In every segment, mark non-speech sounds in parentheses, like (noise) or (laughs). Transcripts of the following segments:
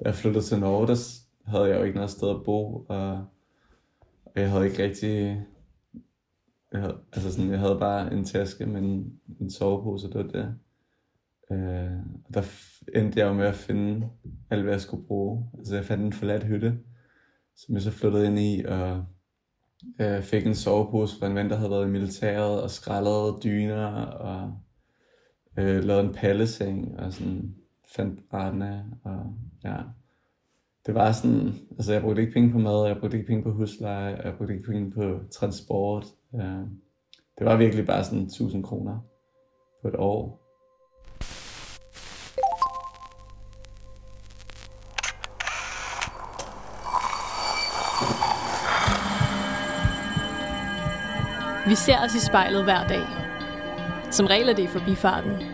da jeg flyttede til Norge, der havde jeg jo ikke noget sted at bo, og jeg havde ikke rigtig... Jeg havde, altså sådan, jeg havde bare en taske med en, en sovepose, det var det. Øh, og der endte jeg jo med at finde alt, hvad jeg skulle bruge. Altså jeg fandt en forladt hytte, som jeg så flyttede ind i, og øh, fik en sovepose fra en ven, der havde været i militæret, og skrællede dyner, og øh, lavede en palleseng, og sådan fandt brændende, og ja. Det var sådan, altså jeg brugte ikke penge på mad, jeg brugte ikke penge på husleje, jeg brugte ikke penge på transport. Øh, det var virkelig bare sådan 1000 kroner på et år. Vi ser os i spejlet hver dag. Som regel er det i forbifarten.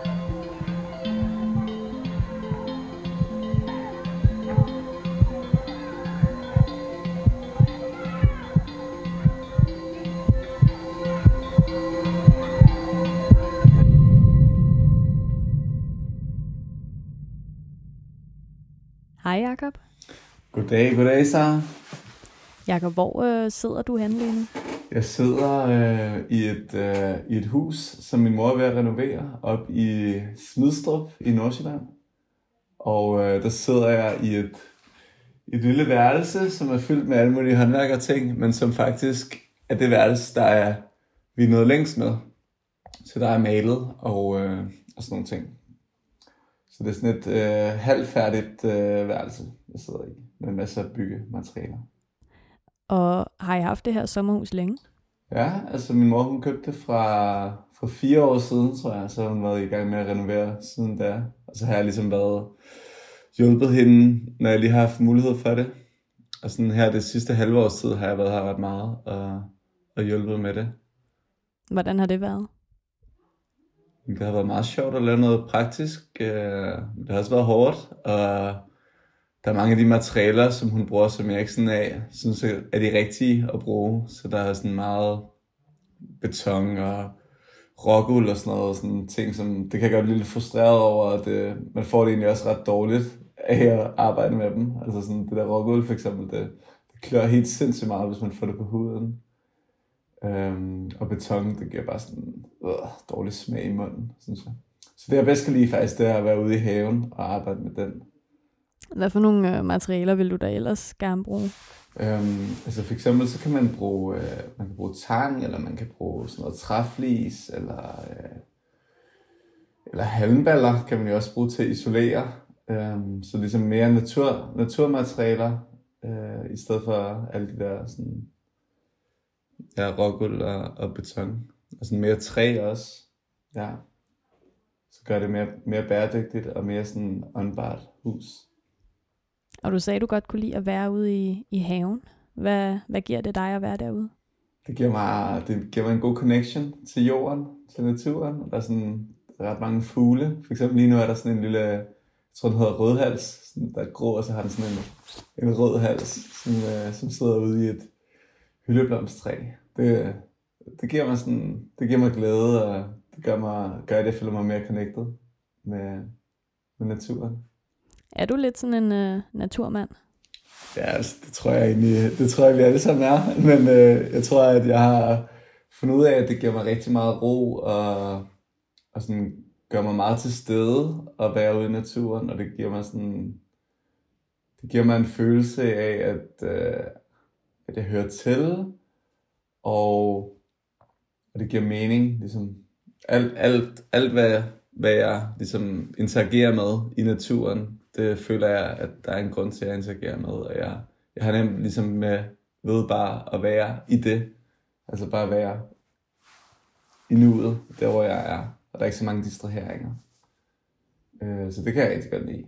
Hej Jakob. Goddag, goddag, Sara. Jakob, hvor øh, sidder du henne lige nu? Jeg sidder øh, i, et, øh, i et hus, som min mor er ved at renovere, op i Smidstrup i Nordsjælland. Og øh, der sidder jeg i et, et lille værelse, som er fyldt med alle mulige håndværkerting, men som faktisk er det værelse, der er vi er nået længst med. Så der er malet og, øh, og sådan nogle ting. Så det er sådan et øh, halvfærdigt øh, værelse, jeg sidder i, med masser af byggematerialer. Og har I haft det her sommerhus længe? Ja, altså min mor hun købte det fra, for fire år siden, tror jeg, så har hun været i gang med at renovere siden da. Og så har jeg ligesom været hjulpet hende, når jeg lige har haft mulighed for det. Og sådan her det sidste halve års tid har jeg været her ret meget og, og hjulpet med det. Hvordan har det været? Det har været meget sjovt at lave noget praktisk. Øh, det har også været hårdt, og der er mange af de materialer, som hun bruger, som jeg ikke sådan af, synes er de rigtige at bruge. Så der er sådan meget beton og rockuld og sådan noget, sådan ting, som det kan jeg godt blive lidt frustreret over, at det, man får det egentlig også ret dårligt af at arbejde med dem. Altså sådan det der rockuld for eksempel, det, det klør helt sindssygt meget, hvis man får det på huden. Øhm, og beton, det giver bare sådan øh, dårlig smag i munden, synes jeg. Så det jeg bedst kan lide faktisk, det er at være ude i haven og arbejde med den. Hvad for nogle øh, materialer vil du da ellers gerne bruge? Øhm, altså for eksempel så kan man bruge, øh, man kan bruge tang, eller man kan bruge sådan noget træflis, eller, øh, eller halmballer kan man jo også bruge til at isolere. Øhm, så ligesom mere natur, naturmaterialer, øh, i stedet for alle de der sådan, ja, rockuld og, og beton. Og sådan mere træ også. Ja. Så gør det mere, mere bæredygtigt og mere sådan åndbart hus. Og du sagde, du godt kunne lide at være ude i, i haven. Hvad, hvad giver det dig at være derude? Det giver, mig, det giver mig en god connection til jorden, til naturen. Der er sådan der er ret mange fugle. For eksempel lige nu er der sådan en lille, jeg tror den hedder rødhals. Sådan, der er grå, og så har den sådan en, en rød hals, som, øh, som sidder ude i et hyldeblomstræ. Det, det giver mig sådan, det giver mig glæde, og det gør, mig, gør at jeg føler mig mere connected med, med naturen. Er du lidt sådan en øh, naturmand? Ja, altså, det tror jeg egentlig, det tror jeg, vi alle sammen er. Men øh, jeg tror, at jeg har fundet ud af, at det giver mig rigtig meget ro, og, og sådan gør mig meget til stede at være ude i naturen, og det giver mig sådan, det giver mig en følelse af, at, øh, at jeg hører til, og, og det giver mening, ligesom alt, alt, alt hvad, hvad jeg ligesom interagerer med i naturen, det føler jeg, at der er en grund til, at jeg interagerer med, og jeg, jeg har nemt ligesom med ved bare at være i det, altså bare være i nuet, der hvor jeg er, og der er ikke så mange distraheringer. Øh, så det kan jeg rigtig godt lide.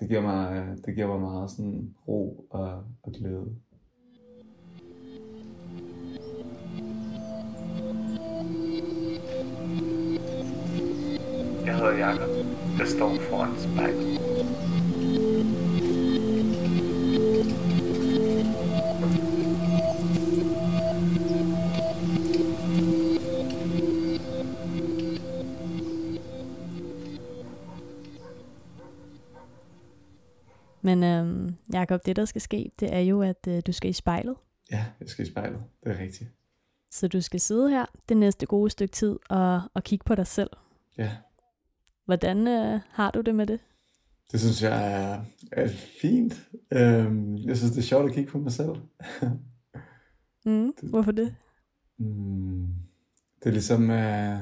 Det giver mig, det giver mig meget sådan ro og, og glæde. Jakob, der står foran spejlet. Men øhm, Jacob, det der skal ske, det er jo, at øh, du skal i spejlet. Ja, jeg skal i spejlet. Det er rigtigt. Så du skal sidde her det næste gode stykke tid og, og kigge på dig selv. Ja. Hvordan øh, har du det med det? Det synes jeg er, er fint. Øhm, jeg synes, det er sjovt at kigge på mig selv. mm, (laughs) hvorfor det? Mm, det er ligesom, øh,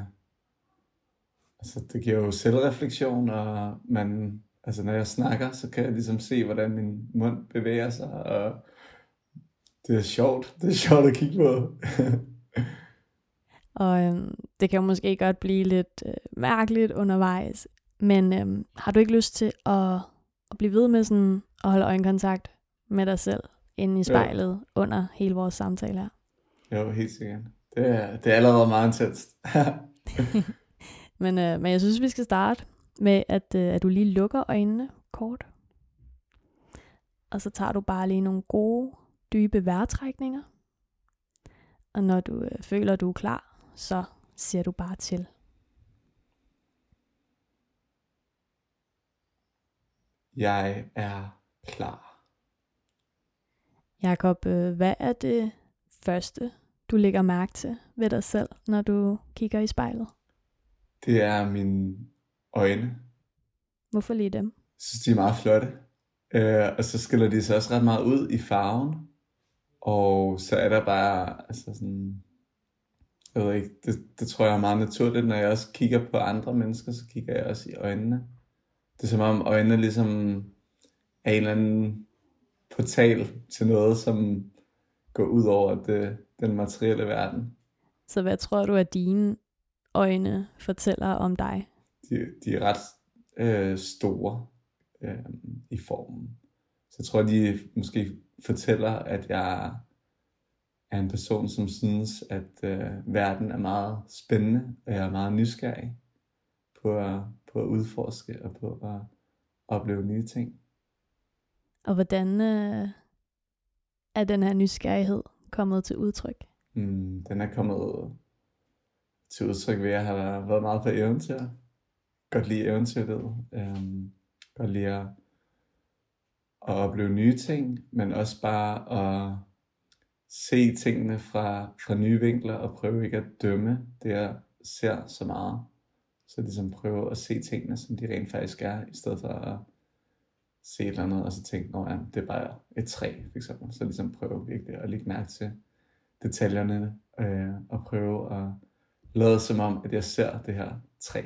altså det giver jo selvreflektion, og man, altså når jeg snakker, så kan jeg ligesom se, hvordan min mund bevæger sig, og det er sjovt. Det er sjovt at kigge på. (laughs) og øhm, det kan jo måske godt blive lidt øh, mærkeligt undervejs, men øhm, har du ikke lyst til at, at blive ved med sådan at holde øjenkontakt med dig selv inde i spejlet jo. under hele vores samtale her? Jo, helt sikkert. Det er, det er allerede meget intenst. (laughs) men, øh, men jeg synes, vi skal starte med, at, øh, at du lige lukker øjnene kort. Og så tager du bare lige nogle gode, dybe vejrtrækninger. Og når du øh, føler, at du er klar, så ser du bare til. Jeg er klar. Jakob, øh, hvad er det første, du lægger mærke til ved dig selv, når du kigger i spejlet? Det er mine øjne. Hvorfor lige dem? Jeg synes, de er meget flotte. Øh, og så skiller de sig også ret meget ud i farven. Og så er der bare, altså sådan, jeg ved ikke, det, det tror jeg er meget naturligt, når jeg også kigger på andre mennesker, så kigger jeg også i øjnene. Det er som om øjnene ligesom er en eller anden portal til noget, som går ud over det, den materielle verden. Så hvad tror du, at dine øjne fortæller om dig? De, de er ret øh, store øh, i formen. Så jeg tror, de måske fortæller, at jeg er en person, som synes, at øh, verden er meget spændende, og jeg er meget nysgerrig på at, på at udforske og på at opleve nye ting. Og hvordan øh, er den her nysgerrighed kommet til udtryk? Mm, den er kommet til udtryk ved, at jeg har været meget på eventyr. Godt lide eventyret. Øhm, godt lide at, at opleve nye ting, men også bare at se tingene fra, fra nye vinkler og prøve ikke at dømme det, jeg ser så meget. Så ligesom prøve at se tingene, som de rent faktisk er, i stedet for at se et eller andet, og så tænke, at ja, det er bare et træ, for eksempel. Så ligesom prøve virkelig at lægge mærke til detaljerne, øh, og prøve at lade som om, at jeg ser det her træ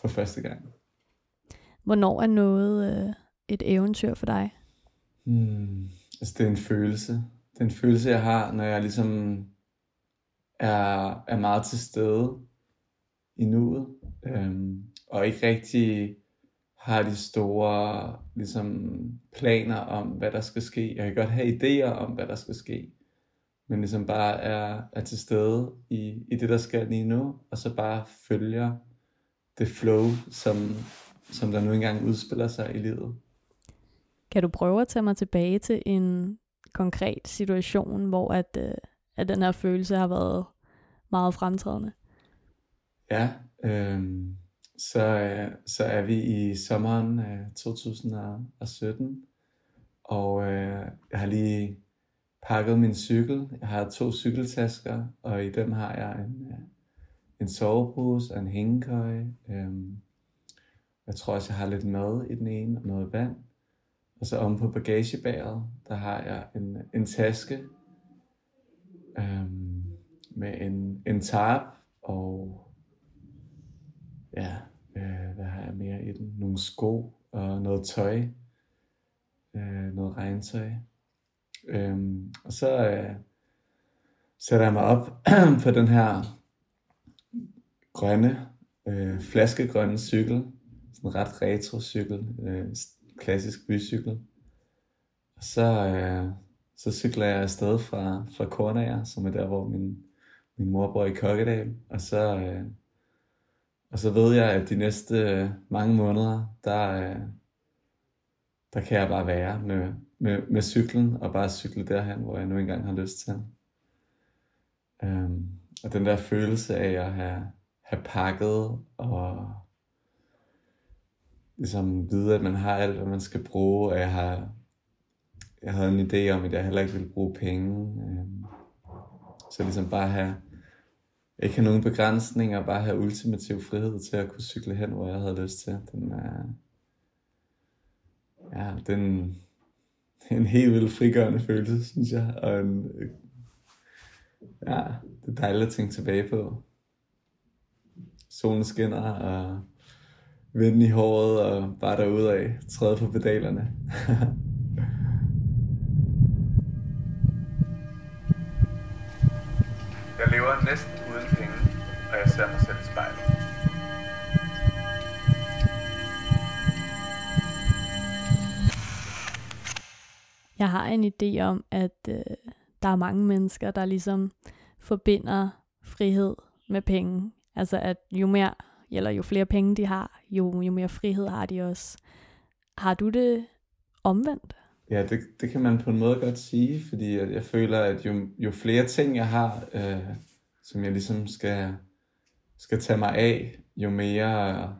for første gang. Hvornår er noget øh, et eventyr for dig? Hmm, altså det er en følelse den følelse, jeg har, når jeg ligesom er, er meget til stede i nuet, øhm, og ikke rigtig har de store ligesom, planer om, hvad der skal ske. Jeg kan godt have idéer om, hvad der skal ske, men ligesom bare er, er til stede i, i det, der sker lige nu, og så bare følger det flow, som, som der nu engang udspiller sig i livet. Kan du prøve at tage mig tilbage til en konkret situation, hvor at, øh, at den her følelse har været meget fremtrædende? Ja, øh, så, øh, så er vi i sommeren øh, 2017, og øh, jeg har lige pakket min cykel. Jeg har to cykeltasker, og i dem har jeg en, øh, en sovepose og en hængekøj. Øh, jeg tror også, jeg har lidt mad i den ene og noget vand. Altså, og så om på bagagebæret, der har jeg en, en taske øhm, med en, en tarp og ja, øh, hvad har jeg mere i den? Nogle sko og noget tøj, øh, noget regntøj. Øhm, og så øh, sætter jeg mig op (clears throat) på den her grønne, øh, flaskegrønne cykel, sådan en ret retro cykel, øh, klassisk bycykel. Og så, øh, så cykler jeg afsted fra, fra Kornager, som er der, hvor min, min mor bor i Kokkedal. Og så, øh, og så ved jeg, at de næste øh, mange måneder, der, øh, der kan jeg bare være med, med, med cyklen, og bare cykle derhen, hvor jeg nu engang har lyst til. Øhm, og den der følelse af at have, have pakket, og ligesom vide, at man har alt, hvad man skal bruge, og jeg har jeg havde en idé om, at jeg heller ikke ville bruge penge. Øhm, så ligesom bare have, ikke have nogen begrænsninger, bare have ultimativ frihed til at kunne cykle hen, hvor jeg havde lyst til. Den er, ja, den, (laughs) en helt vildt frigørende følelse, synes jeg. Og en, ja, det er dejligt at tænke tilbage på. Solen skinner, og vinden i håret, og bare derude af, træde på pedalerne. (laughs) jeg lever næsten uden penge, og jeg ser mig selv i spejlet. Jeg har en idé om, at øh, der er mange mennesker, der ligesom forbinder frihed med penge. Altså at jo mere, eller jo flere penge de har, jo, jo mere frihed har de også. Har du det omvendt? Ja, det, det kan man på en måde godt sige, fordi jeg, jeg føler, at jo, jo flere ting jeg har, øh, som jeg ligesom skal, skal tage mig af, jo mere,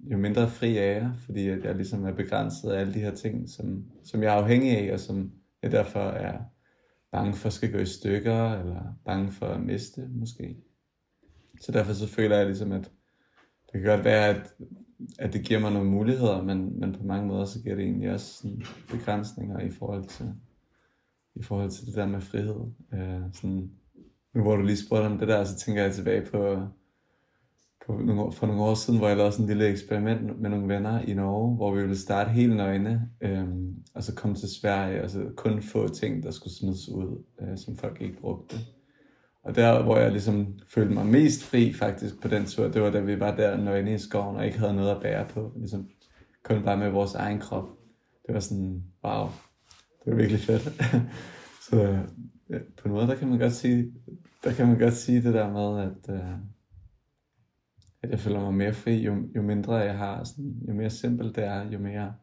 jo mindre fri er jeg, fordi at jeg ligesom er begrænset af alle de her ting, som, som jeg er afhængig af, og som jeg derfor er bange for skal gå i stykker, eller bange for at miste, måske. Så derfor så føler jeg ligesom, at det kan godt være, at, at det giver mig nogle muligheder, men, men på mange måder, så giver det egentlig også sådan begrænsninger i forhold til, i forhold til det der med frihed. Øh, sådan, nu hvor du lige spurgte om det der, så tænker jeg tilbage på, på nogle, for nogle år siden, hvor jeg lavede sådan et lille eksperiment med nogle venner i Norge, hvor vi ville starte helt nøgne, øh, og så komme til Sverige, og så kun få ting, der skulle smides ud, øh, som folk ikke brugte. Og der, hvor jeg ligesom følte mig mest fri faktisk på den tur, det var da vi var der nøgne i skoven, og ikke havde noget at bære på. Ligesom kun bare med vores egen krop. Det var sådan, wow, det var virkelig fedt. (laughs) så ja, på en måde, der kan man godt sige, der kan man godt sige det der med, at, øh, at jeg føler mig mere fri, jo, jo mindre jeg har, sådan, jo mere simpelt det er, jo mere,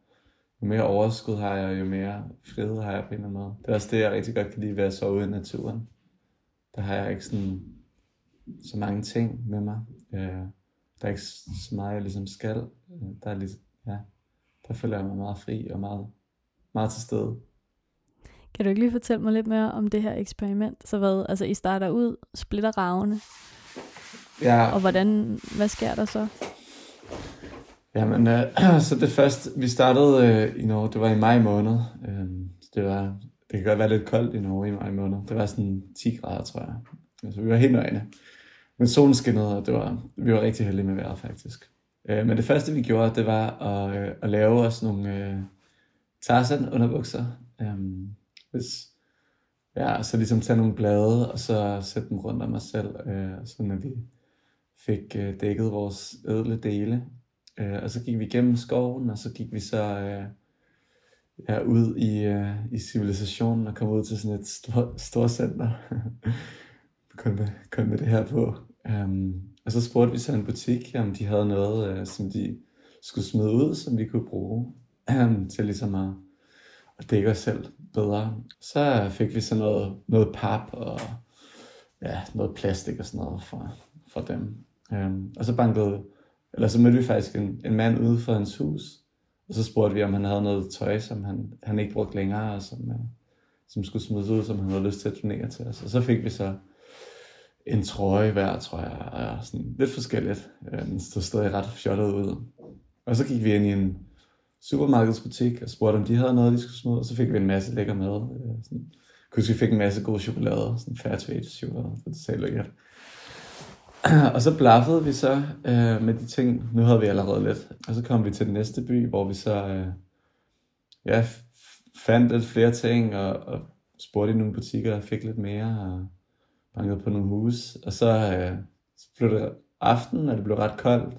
jo mere overskud har jeg, jo mere frihed har jeg på en eller anden måde. Det er også det, jeg rigtig godt kan lide ved at sove ude i naturen. Der har jeg ikke sådan, så mange ting med mig. Øh, der er ikke så meget, jeg ligesom skal. Øh, der, er ligesom, ja, der føler jeg mig meget fri og meget, meget til stede. Kan du ikke lige fortælle mig lidt mere om det her eksperiment? Så hvad, altså I starter ud, splitter ravene, Ja. og hvordan, hvad sker der så? Jamen, øh, (clears throat) så det første, vi startede øh, i Norge, det var i maj måned. Øh, det var, det kan godt være lidt koldt i Norge i maj måned. Det var sådan 10 grader, tror jeg. Altså, vi var helt nøgne. Men solen skinnede, og det var, vi var rigtig heldige med vejret, faktisk. Øh, men det første, vi gjorde, det var at, øh, at lave os nogle øh, Tarzan underbukser. Øh, hvis, ja, så ligesom tage nogle blade, og så sætte dem rundt om os selv, øh, sådan at vi fik øh, dækket vores ædle dele. Øh, og så gik vi gennem skoven, og så gik vi så øh, ja, ud i, øh, i civilisationen og kom ud til sådan et stort, center. (laughs) kun, med, kun med det her på. Um, og så spurgte vi så en butik, om de havde noget, øh, som de skulle smide ud, som vi kunne bruge um, til ligesom at, at dække os selv bedre. Så fik vi så noget, noget pap og ja, noget plastik og sådan noget fra, fra dem. Um, og så bankede, eller så mødte vi faktisk en, en mand ude for hans hus, og så spurgte vi, om han havde noget tøj, som han, han ikke brugte længere, og som, øh, som skulle smides ud, som han havde lyst til at donere til os. Og så fik vi så en trøje hver, tror jeg, og sådan lidt forskelligt. Øh, den stod stadig ret fjollet ud. Og så gik vi ind i en supermarkedsbutik og spurgte, om de havde noget, de skulle smide, og så fik vi en masse lækker mad. Øh, sådan, kunne vi fik en masse god chokolade, sådan fair trade chokolade, det sagde lækkert. (clears throat) Og så blaffede vi så øh, med de ting, nu havde vi allerede lidt. Og så kom vi til den næste by, hvor vi så øh, ja, fandt lidt flere ting, og, og spurgte i nogle butikker og fik lidt mere, og bankede på nogle hus. Og så, øh, så blev det aften, og det blev ret koldt.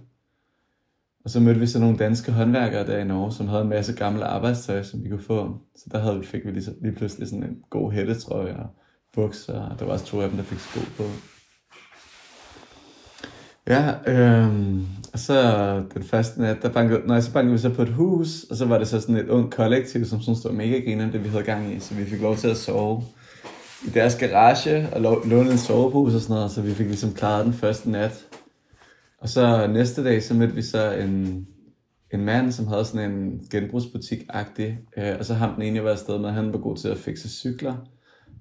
Og så mødte vi så nogle danske håndværkere der i Norge, som havde en masse gamle arbejdstøj, som vi kunne få. Så der havde, fik vi lige, lige pludselig sådan en god hættetrøje og bukser, og der var også to af dem, der fik sko på. Ja, øh, og så den første nat, der bankede, nej, så bankede vi så på et hus, og så var det så sådan et ungt kollektiv, som synes, det var mega griner, det vi havde gang i, så vi fik lov til at sove i deres garage og låne en sovepose og sådan noget, så vi fik ligesom klaret den første nat. Og så næste dag, så mødte vi så en, en mand, som havde sådan en genbrugsbutik-agtig, øh, og så ham den ene, jeg var afsted med, han var god til at fikse cykler.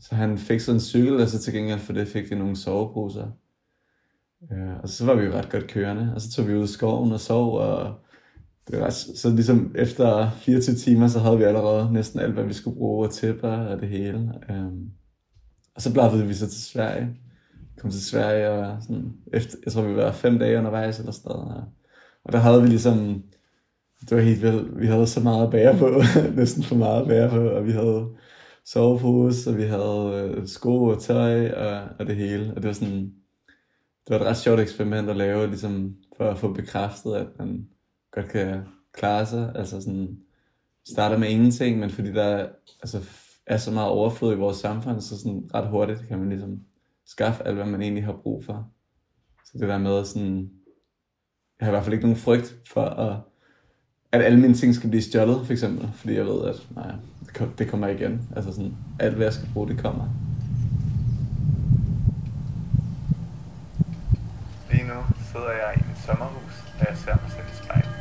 Så han fik sådan en cykel, og så til gengæld for det fik vi nogle soveposer. Øh, og så var vi jo ret godt kørende, og så tog vi ud i skoven og sov, og det var, så ligesom efter 24 timer, så havde vi allerede næsten alt, hvad vi skulle bruge, og tæpper og det hele. Øh, og så blaffede vi så til Sverige. Kom til Sverige, og sådan, efter, jeg tror, vi var fem dage undervejs eller sådan noget. Og der havde vi ligesom, det var helt vildt, vi havde så meget at bære på, (laughs) næsten for meget at bære på, og vi havde sovepose, og vi havde øh, sko og tøj, og, og det hele. Og det var sådan, det var et ret sjovt eksperiment at lave, ligesom for at få bekræftet, at man godt kan klare sig. Altså sådan, starter med ingenting, men fordi der altså, er så meget overflod i vores samfund, så sådan ret hurtigt kan man ligesom skaffe alt, hvad man egentlig har brug for. Så det der med sådan, jeg har i hvert fald ikke nogen frygt for, at, at alle mine ting skal blive stjålet, for eksempel. Fordi jeg ved, at nej, det kommer igen. Altså sådan, alt hvad jeg skal bruge, det kommer. Lige nu sidder jeg i mit sommerhus, og jeg ser mig selv i spejlet.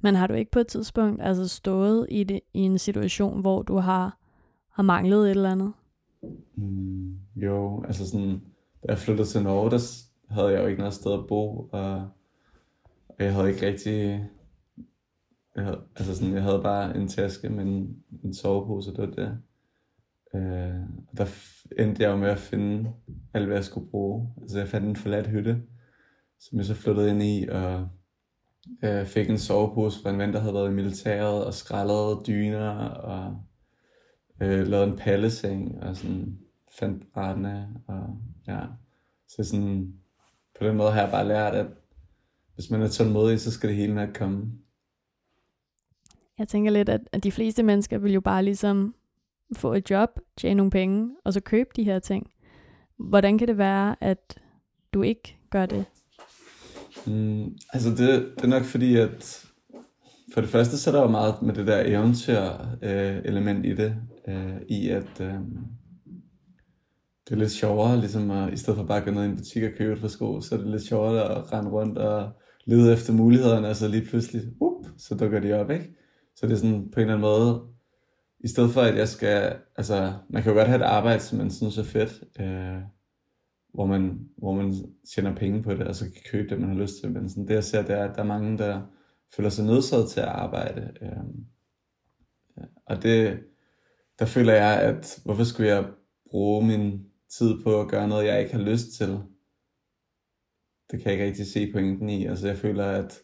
Men har du ikke på et tidspunkt altså stået i, det, i en situation, hvor du har, har manglet et eller andet? Mm, jo, altså sådan, da jeg flyttede til Norge, der havde jeg jo ikke noget sted at bo, og, og jeg havde ikke rigtig, jeg havde, altså sådan, jeg havde bare en taske med en, en sovepose, det var det. Øh, og der endte jeg jo med at finde alt, hvad jeg skulle bruge. Altså jeg fandt en forladt hytte, som jeg så flyttede ind i, og øh, fik en sovepose fra en ven, der havde været i militæret, og skrællede dyner, og øh, lavede en palleseng, og sådan fandt brændende, og ja. Så sådan, på den måde har jeg bare lært, at hvis man er tålmodig, så skal det hele nok komme. Jeg tænker lidt, at, at de fleste mennesker vil jo bare ligesom få et job, tjene nogle penge, og så købe de her ting. Hvordan kan det være, at du ikke gør det? Mm, altså det, det er nok fordi, at for det første, så er der jo meget med det der eventyr øh, element i det, øh, i at øh, det er lidt sjovere, ligesom at, i stedet for bare at gå ned i en butik og købe et par sko, så er det lidt sjovere at rende rundt og lede efter mulighederne, og så lige pludselig, up, så dukker de op, ikke? Så det er sådan på en eller anden måde, i stedet for at jeg skal, altså man kan jo godt have et arbejde, som man synes er fedt, øh, hvor man, hvor man tjener penge på det, og så kan købe det, man har lyst til. Men sådan, det jeg ser, det er, at der er mange, der føler sig nødsaget til at arbejde. Øh, og det, der føler jeg, at hvorfor skulle jeg bruge min tid på at gøre noget, jeg ikke har lyst til? Det kan jeg ikke rigtig se pointen i. Altså jeg føler, at,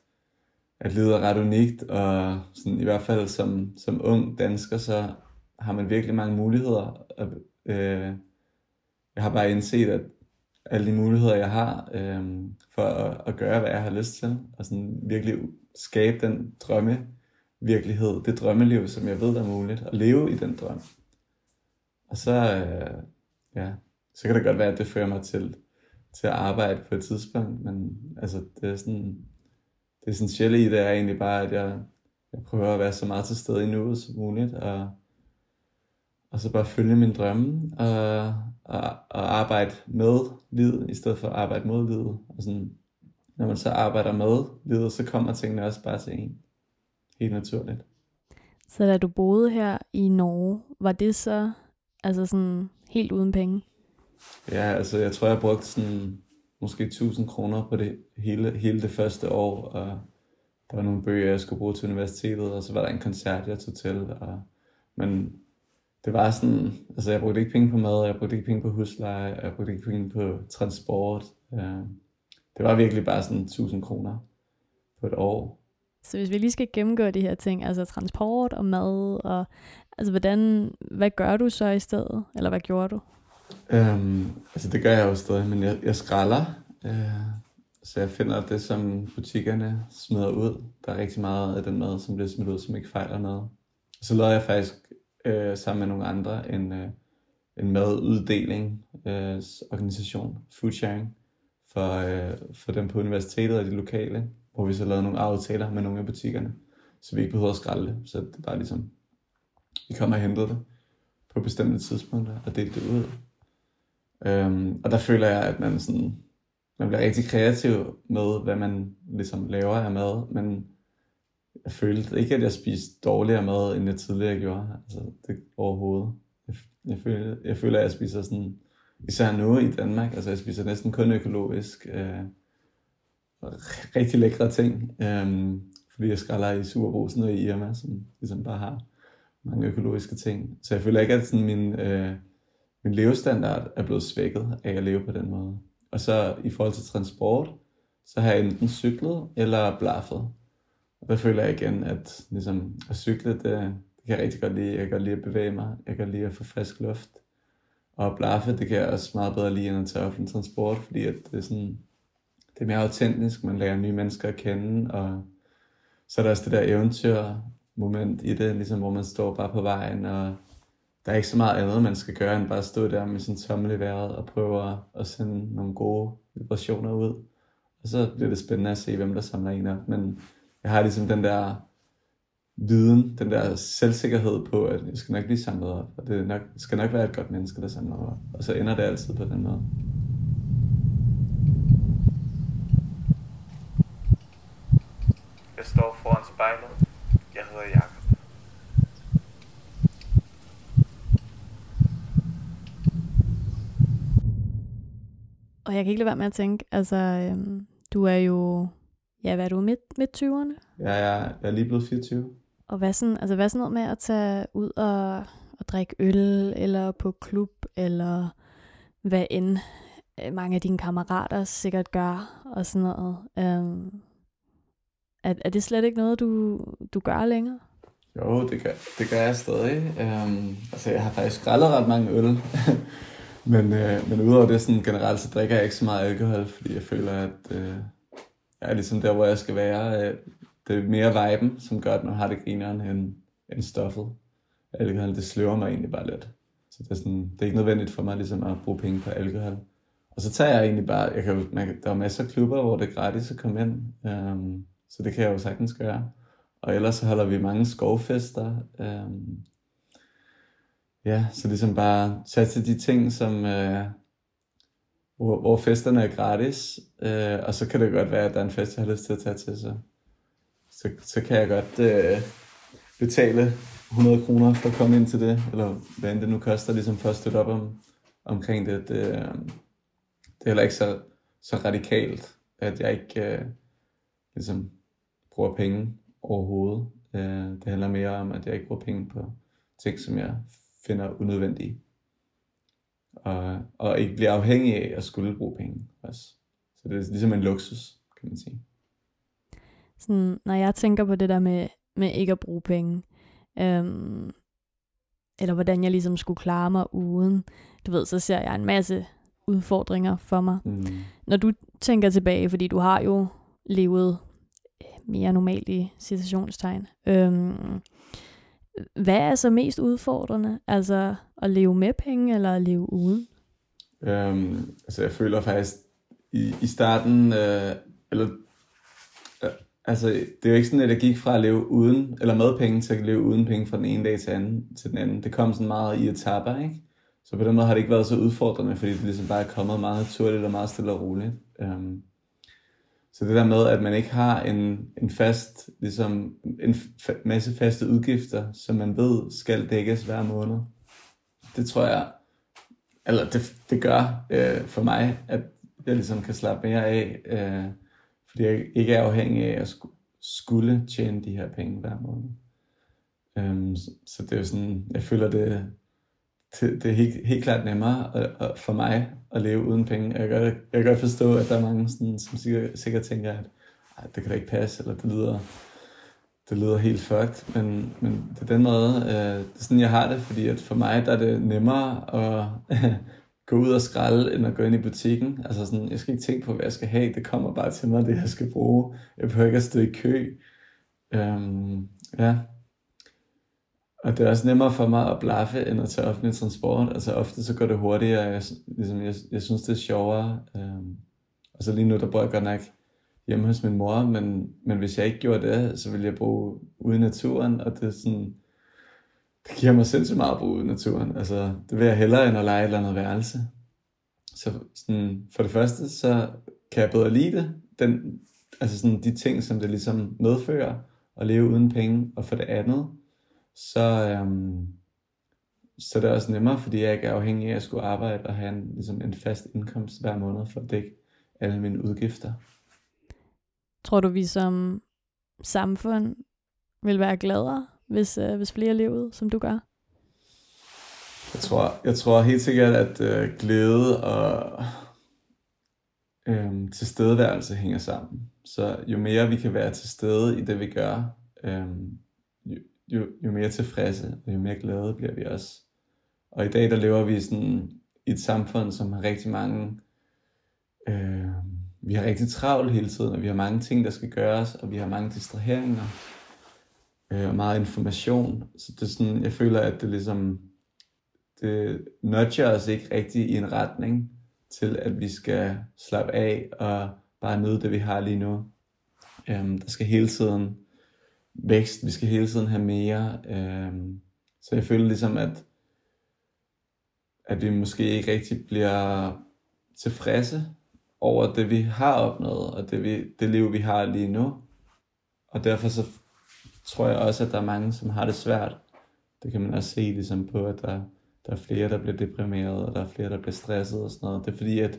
at livet er ret unikt, og sådan, i hvert fald som, som ung dansker, så har man virkelig mange muligheder. Og, øh, jeg har bare indset, at alle de muligheder, jeg har øh, for at, at gøre, hvad jeg har lyst til, og sådan virkelig skabe den drømme virkelighed, det drømmeliv, som jeg ved, der er muligt, at leve i den drøm. Og så, øh, ja, så kan det godt være, at det fører mig til, til at arbejde på et tidspunkt, men altså, det er sådan, det essentielle i det er egentlig bare, at jeg, jeg prøver at være så meget til stede i nuet som muligt, og, og så bare følge min drømme, og, og, og arbejde med livet, i stedet for at arbejde mod livet. Og sådan, når man så arbejder med livet, så kommer tingene også bare til en. Helt naturligt. Så da du boede her i Norge, var det så altså sådan helt uden penge? Ja, altså jeg tror, jeg brugte sådan måske 1000 kroner på det hele, hele det første år, og der var nogle bøger, jeg skulle bruge til universitetet, og så var der en koncert, jeg tog til. Og, men det var sådan, altså jeg brugte ikke penge på mad, jeg brugte ikke penge på husleje, jeg brugte ikke penge på transport. Øh, det var virkelig bare sådan 1000 kroner på et år. Så hvis vi lige skal gennemgå de her ting, altså transport og mad, og altså hvordan, hvad gør du så i stedet, eller hvad gjorde du? Øhm, altså det gør jeg jo stadig, men jeg, jeg skralder. Øh, så jeg finder det, som butikkerne smider ud. Der er rigtig meget af den mad, som bliver smidt ud, som ikke fejler noget. Så lavede jeg faktisk øh, sammen med nogle andre en, øh, en maduddeling øh, organisation, food sharing, for, øh, for dem på universitetet og de lokale, hvor vi så lavede nogle aftaler med nogle af butikkerne, så vi ikke behøver at skralde det. Så det er bare ligesom, vi kommer og henter det på bestemte tidspunkter og delte det ud. Øhm, og der føler jeg, at man, sådan, man bliver rigtig kreativ med, hvad man ligesom laver af mad, men jeg følte ikke, at jeg spiste dårligere mad, end jeg tidligere gjorde. Altså, det overhovedet. Jeg, jeg, føler, jeg føler, at jeg spiser sådan, især nu i Danmark, altså jeg spiser næsten kun økologisk. Øh, rigtig lækre ting, øh, fordi jeg skræller i Superbrugsen og i Irma, som ligesom bare har mange økologiske ting. Så jeg føler ikke, at sådan min, øh, min levestandard er blevet svækket af at leve på den måde. Og så i forhold til transport, så har jeg enten cyklet eller blaffet. Og der føler jeg igen, at ligesom, at cykle, det, det kan jeg rigtig godt lide. Jeg kan godt lide at bevæge mig. Jeg kan godt lide at få frisk luft. Og blaffe, det kan jeg også meget bedre lide end at tage offentlig transport, fordi at det er sådan, det er mere autentisk, man lærer nye mennesker at kende, og så er der også det der eventyr moment i det, ligesom hvor man står bare på vejen, og der er ikke så meget andet, man skal gøre, end bare stå der med sin tommel i vejret og prøve at sende nogle gode vibrationer ud. Og så bliver det spændende at se, hvem der samler en op. Men jeg har ligesom den der viden, den der selvsikkerhed på, at jeg skal nok blive samlet op, og det nok, skal nok være et godt menneske, der samler op. Og så ender det altid på den måde. Jeg står foran spejlet. Jeg hedder Jakob. Og jeg kan ikke lade være med at tænke, altså, øhm, du er jo, ja, hvad er du, midt, midt 20'erne? Ja, jeg, jeg er lige blevet 24. Og hvad sådan, altså, hvad sådan noget med at tage ud og, og drikke øl, eller på klub, eller hvad end øh, mange af dine kammerater sikkert gør, og sådan noget. Øhm, er, er det slet ikke noget, du, du gør længere? Jo, det gør, det gør jeg stadig. Um, altså, jeg har faktisk skrællet ret mange øl. (laughs) men, øh, men udover det sådan generelt, så drikker jeg ikke så meget alkohol, fordi jeg føler, at øh, jeg er ligesom der, hvor jeg skal være. Øh, det er mere viben, som gør, at man har det grineren, end, end stoffet. Alkohol, det sløver mig egentlig bare lidt. Så det er, sådan, det er ikke nødvendigt for mig ligesom at bruge penge på alkohol. Og så tager jeg egentlig bare, jeg kan, man, der er masser af klubber, hvor det er gratis at komme ind. Um, så det kan jeg jo sagtens gøre. Og ellers så holder vi mange skovfester. Øhm, ja, så ligesom bare tage til de ting, som, øh, hvor, hvor festerne er gratis. Øh, og så kan det godt være, at der er en fest, jeg har lyst til at tage til. Så, så, så kan jeg godt øh, betale 100 kroner for at komme ind til det. Eller hvad end det nu koster, ligesom for at støtte op om, omkring det. Det, øh, det er heller ikke så, så radikalt, at jeg ikke øh, ligesom bruger penge overhovedet. Øh, det handler mere om, at jeg ikke bruger penge på ting, som jeg finder unødvendige. Og, og ikke bliver afhængig af at skulle bruge penge også. Så det er ligesom en luksus, kan man sige. Sådan, når jeg tænker på det der med, med ikke at bruge penge, øhm, eller hvordan jeg ligesom skulle klare mig uden, du ved, så ser jeg en masse udfordringer for mig. Mm. Når du tænker tilbage, fordi du har jo levet mere normalt i citationstegn. Øhm, hvad er så mest udfordrende? Altså at leve med penge, eller at leve uden? Øhm, altså jeg føler faktisk, i, i starten, øh, eller, øh, altså det er jo ikke sådan, at jeg gik fra at leve uden, eller med penge, til at leve uden penge fra den ene dag til, anden, til den anden. Det kom sådan meget i etaper, ikke? Så på den måde har det ikke været så udfordrende, fordi det ligesom bare er kommet meget naturligt og meget stille og roligt. Øhm, så det der med, at man ikke har en, en fast, ligesom en fa- masse faste udgifter, som man ved skal dækkes hver måned, det tror jeg, eller det, det gør øh, for mig, at jeg ligesom kan slappe mere af, øh, fordi jeg ikke er afhængig af at sku- skulle tjene de her penge hver måned. Øhm, så, så det er jo sådan, jeg føler det, det, det er helt, helt klart nemmere at, at, for mig at leve uden penge. Jeg kan, godt, jeg kan godt forstå, at der er mange, sådan, som sikkert, sikkert tænker, at det kan da ikke passe, eller det lyder, det lyder helt fucked, men, men det er den måde, øh, det er sådan, jeg har det, fordi at for mig der er det nemmere at (laughs) gå ud og skralde, end at gå ind i butikken. Altså sådan, jeg skal ikke tænke på, hvad jeg skal have. Det kommer bare til mig, det jeg skal bruge. Jeg behøver ikke at stå i kø. Øhm, ja. Og det er også nemmere for mig at blaffe, end at tage offentlig transport. Altså ofte så går det hurtigere, jeg, ligesom, jeg, jeg synes det er sjovere. Øhm, og så lige nu, der bor jeg godt nok hjemme hos min mor, men, men hvis jeg ikke gjorde det, så ville jeg bo ude i naturen, og det er sådan, det giver mig sindssygt meget at bo ude i naturen. Altså, det vil jeg hellere end at lege et eller andet værelse. Så sådan, for det første, så kan jeg bedre lide det, den, altså sådan de ting, som det ligesom medfører at leve uden penge, og for det andet, så, øhm, så det er også nemmere, fordi jeg ikke er afhængig af at skulle arbejde og have en, ligesom en fast indkomst hver måned for at dække alle mine udgifter. Tror du, vi som samfund vil være gladere, hvis, øh, hvis flere levede, som du gør? Jeg tror, jeg tror helt sikkert, at øh, glæde og øh, tilstedeværelse hænger sammen. Så jo mere vi kan være til stede i det, vi gør, øh, jo, jo, mere tilfredse og jo mere glade bliver vi også. Og i dag, der lever vi sådan i et samfund, som har rigtig mange øh, vi har rigtig travlt hele tiden, og vi har mange ting, der skal gøres, og vi har mange distraheringer, øh, og meget information. Så det er sådan, jeg føler, at det ligesom, det nudger os ikke rigtig i en retning til, at vi skal slappe af og bare nyde det, vi har lige nu. Øhm, der skal hele tiden vækst, vi skal hele tiden have mere. Øh, så jeg føler ligesom, at, at vi måske ikke rigtig bliver tilfredse over det, vi har opnået, og det, vi, det liv, vi har lige nu. Og derfor så tror jeg også, at der er mange, som har det svært. Det kan man også se ligesom på, at der, der er flere, der bliver deprimeret, og der er flere, der bliver stresset og sådan noget. Det er fordi, at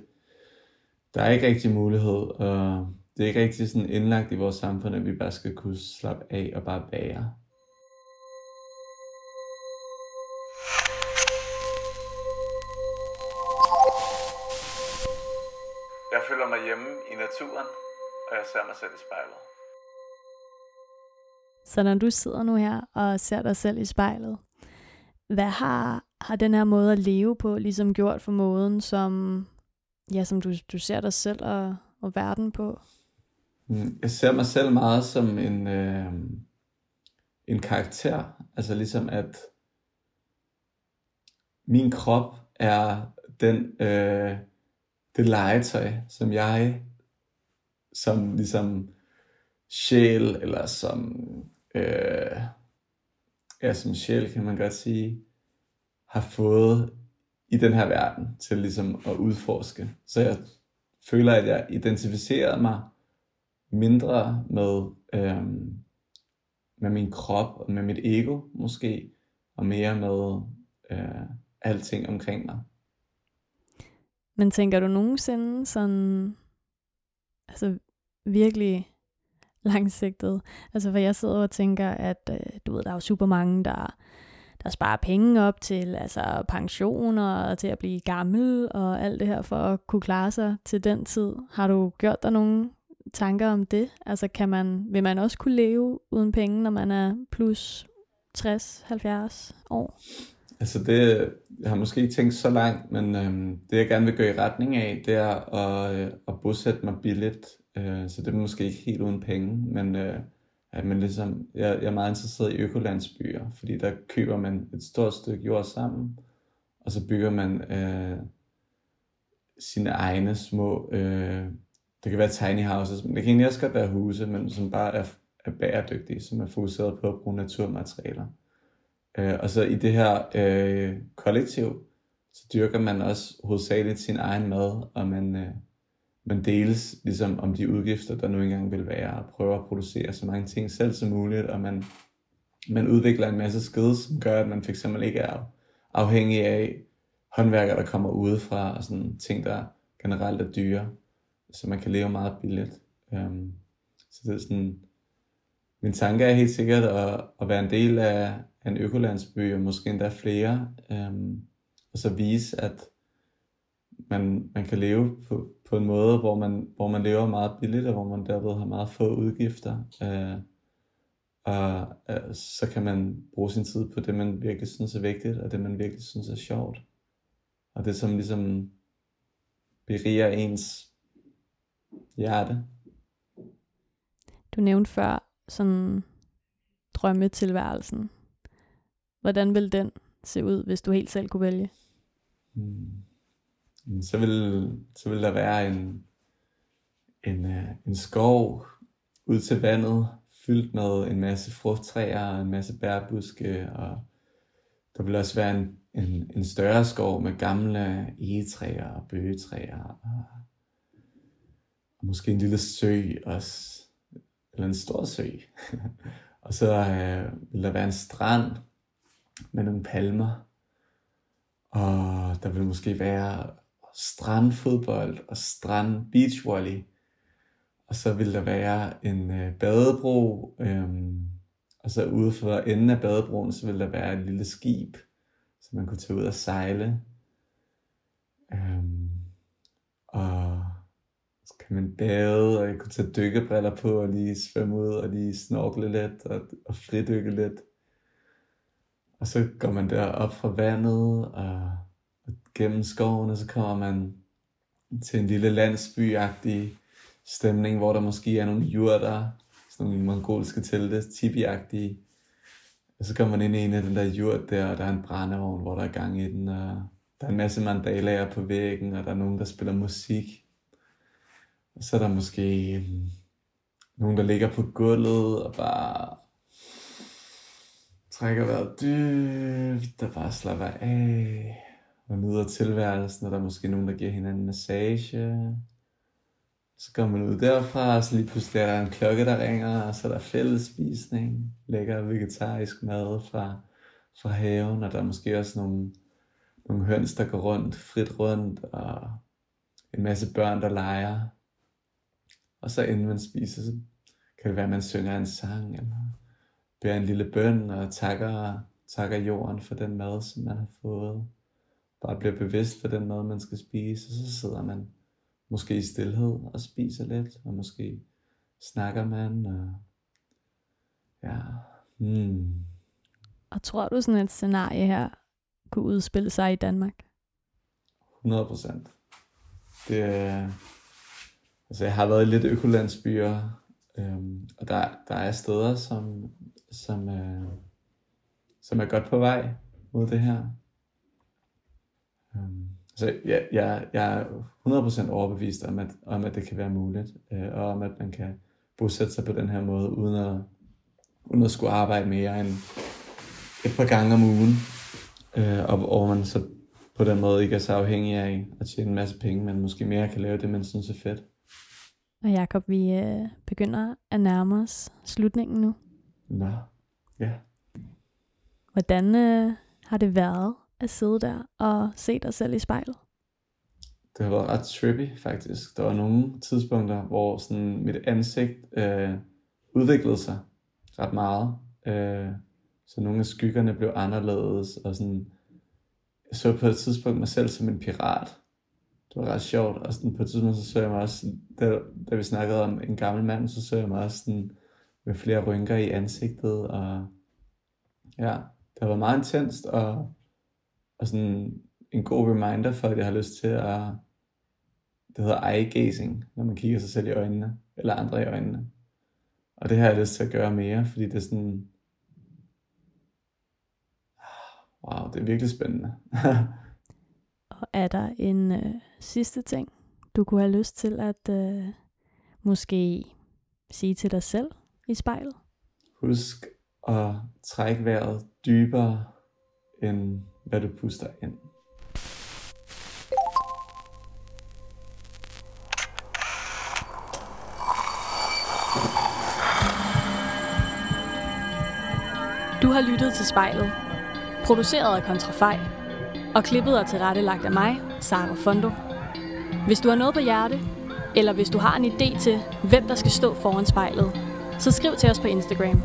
der er ikke rigtig mulighed, og det er ikke rigtig sådan indlagt i vores samfund, at vi bare skal kunne slappe af og bare bære. Jeg føler mig hjemme i naturen, og jeg ser mig selv i spejlet. Så når du sidder nu her og ser dig selv i spejlet, hvad har, har den her måde at leve på ligesom gjort for måden, som, ja, som du, du ser dig selv og, og verden på? Mm, jeg ser mig selv meget som en, øh, en karakter. Altså ligesom at min krop er den, øh, det legetøj, som jeg som ligesom sjæl, eller som, øh, ja, som sjæl kan man godt sige, har fået i den her verden til ligesom at udforske. Så jeg føler, at jeg identificerer mig mindre med, øh, med min krop og med mit ego måske, og mere med øh, alting omkring mig. Men tænker du nogensinde sådan, altså virkelig langsigtet? Altså for jeg sidder og tænker, at øh, du ved, der er jo super mange, der, der sparer penge op til altså pensioner og til at blive gammel og alt det her for at kunne klare sig til den tid. Har du gjort dig nogle tanker om det? Altså kan man, vil man også kunne leve uden penge, når man er plus 60-70 år? Altså det, jeg har måske ikke tænkt så langt, men øhm, det jeg gerne vil gå i retning af, det er at, øh, at bosætte mig billigt. Øh, så det er måske ikke helt uden penge, men øh, at man ligesom, jeg, jeg er meget interesseret i økolandsbyer, fordi der køber man et stort stykke jord sammen, og så bygger man øh, sine egne små, øh, det kan være tiny houses, men det kan egentlig også godt være huse, men som bare er, er bæredygtige, som er fokuseret på at bruge naturmaterialer. Øh, og så i det her øh, kollektiv, så dyrker man også hovedsageligt sin egen mad, og man, øh, man deles ligesom om de udgifter, der nu engang vil være, og prøver at producere så mange ting selv som muligt, og man, man udvikler en masse skede, som gør, at man fx ikke er afhængig af håndværkere, der kommer udefra, og sådan ting, der generelt er dyre, så man kan leve meget billigt. Um, så det er sådan, min tanke er helt sikkert at, at være en del af, en økolandsby, og måske endda flere, øhm, og så vise, at man, man kan leve på, på en måde, hvor man, hvor man lever meget billigt, og hvor man derved har meget få udgifter. Øh, og øh, så kan man bruge sin tid på det, man virkelig synes er vigtigt, og det, man virkelig synes er sjovt. og det som ligesom beriger ens hjerte. Du nævnte før sådan drømmetilværelsen. Hvordan vil den se ud, hvis du helt selv kunne vælge? Hmm. Så vil, så vil der være en, en, øh, en skov ud til vandet, fyldt med en masse frugttræer og en masse bærbuske, og der vil også være en, en, en større skov med gamle egetræer og bøgetræer, og, og måske en lille sø også, eller en stor sø. (laughs) og så øh, vil der være en strand med nogle palmer, og der vil måske være strandfodbold og strand beachvolley. Og så vil der være en øh, badebro, øh, og så ude for enden af badebroen, så vil der være et lille skib, så man kunne tage ud og sejle. Øh, og så kan man bade, og jeg kunne tage dykkebriller på, og lige svømme ud, og lige snorkle lidt, og, og fridykke lidt. Og så går man der op fra vandet, og, og gennem skoven, og så kommer man til en lille landsbyagtig stemning, hvor der måske er nogle jurter, sådan nogle mongolske telte, tibiagtige. Og så kommer man ind i en af den der jurt der, og der er en brændeovn, hvor der er gang i den, og der er en masse mandalaer på væggen, og der er nogen, der spiller musik. Og så er der måske øhm, nogen, der ligger på gulvet og bare trækker vejret dybt, der bare slapper af og nyder tilværelsen, og der er måske nogen, der giver hinanden massage. Så går man ud derfra, og så lige pludselig er der en klokke, der ringer, og så er der fællesspisning, lækker vegetarisk mad fra, fra haven, og der er måske også nogle, nogle høns, der går rundt, frit rundt, og en masse børn, der leger. Og så inden man spiser, så kan det være, at man synger en sang, eller beder en lille bøn, og takker, takker jorden for den mad, som man har fået. Bare bliver bevidst for den mad, man skal spise, og så sidder man måske i stillhed og spiser lidt, og måske snakker man, og ja, hmm. Og tror du sådan et scenarie her kunne udspille sig i Danmark? 100 procent. Det er, altså jeg har været i lidt økolandsbyer, øhm, og der, der er steder, som, som, er, som er godt på vej mod det her. Øhm, så jeg, jeg, jeg er 100% overbevist om at, om, at det kan være muligt, øh, og om, at man kan bosætte sig på den her måde, uden at, uden at skulle arbejde mere end et par gange om ugen, øh, og hvor man så på den måde ikke er så afhængig af at tjene en masse penge, men måske mere kan lave det, man synes er fedt. Og Jakob, vi øh, begynder at nærme os slutningen nu. Nå, ja. Hvordan øh, har det været at sidde der og se dig selv i spejlet? Det har været ret trippy faktisk. Der var nogle tidspunkter, hvor sådan mit ansigt øh, udviklede sig ret meget. Øh, så nogle af skyggerne blev anderledes, og sådan, jeg så på et tidspunkt mig selv som en pirat. Det var ret sjovt, og sådan på et tidspunkt så så jeg mig også, da, da vi snakkede om en gammel mand, så så jeg mig også sådan, med flere rynker i ansigtet, og ja, det var meget intenst, og, og sådan en god reminder for, at jeg har lyst til at, det hedder eye gazing, når man kigger sig selv i øjnene, eller andre i øjnene. Og det har jeg lyst til at gøre mere, fordi det er sådan, ah, wow, det er virkelig spændende. (laughs) og er der en øh, sidste ting, du kunne have lyst til at øh, måske sige til dig selv i spejlet? Husk at trække vejret dybere, end hvad du puster ind. Du har lyttet til spejlet, produceret af Kontrafej, og klippet er tilrettelagt af mig, Sara Fondo. Hvis du har noget på hjerte, eller hvis du har en idé til, hvem der skal stå foran spejlet, så skriv til os på Instagram.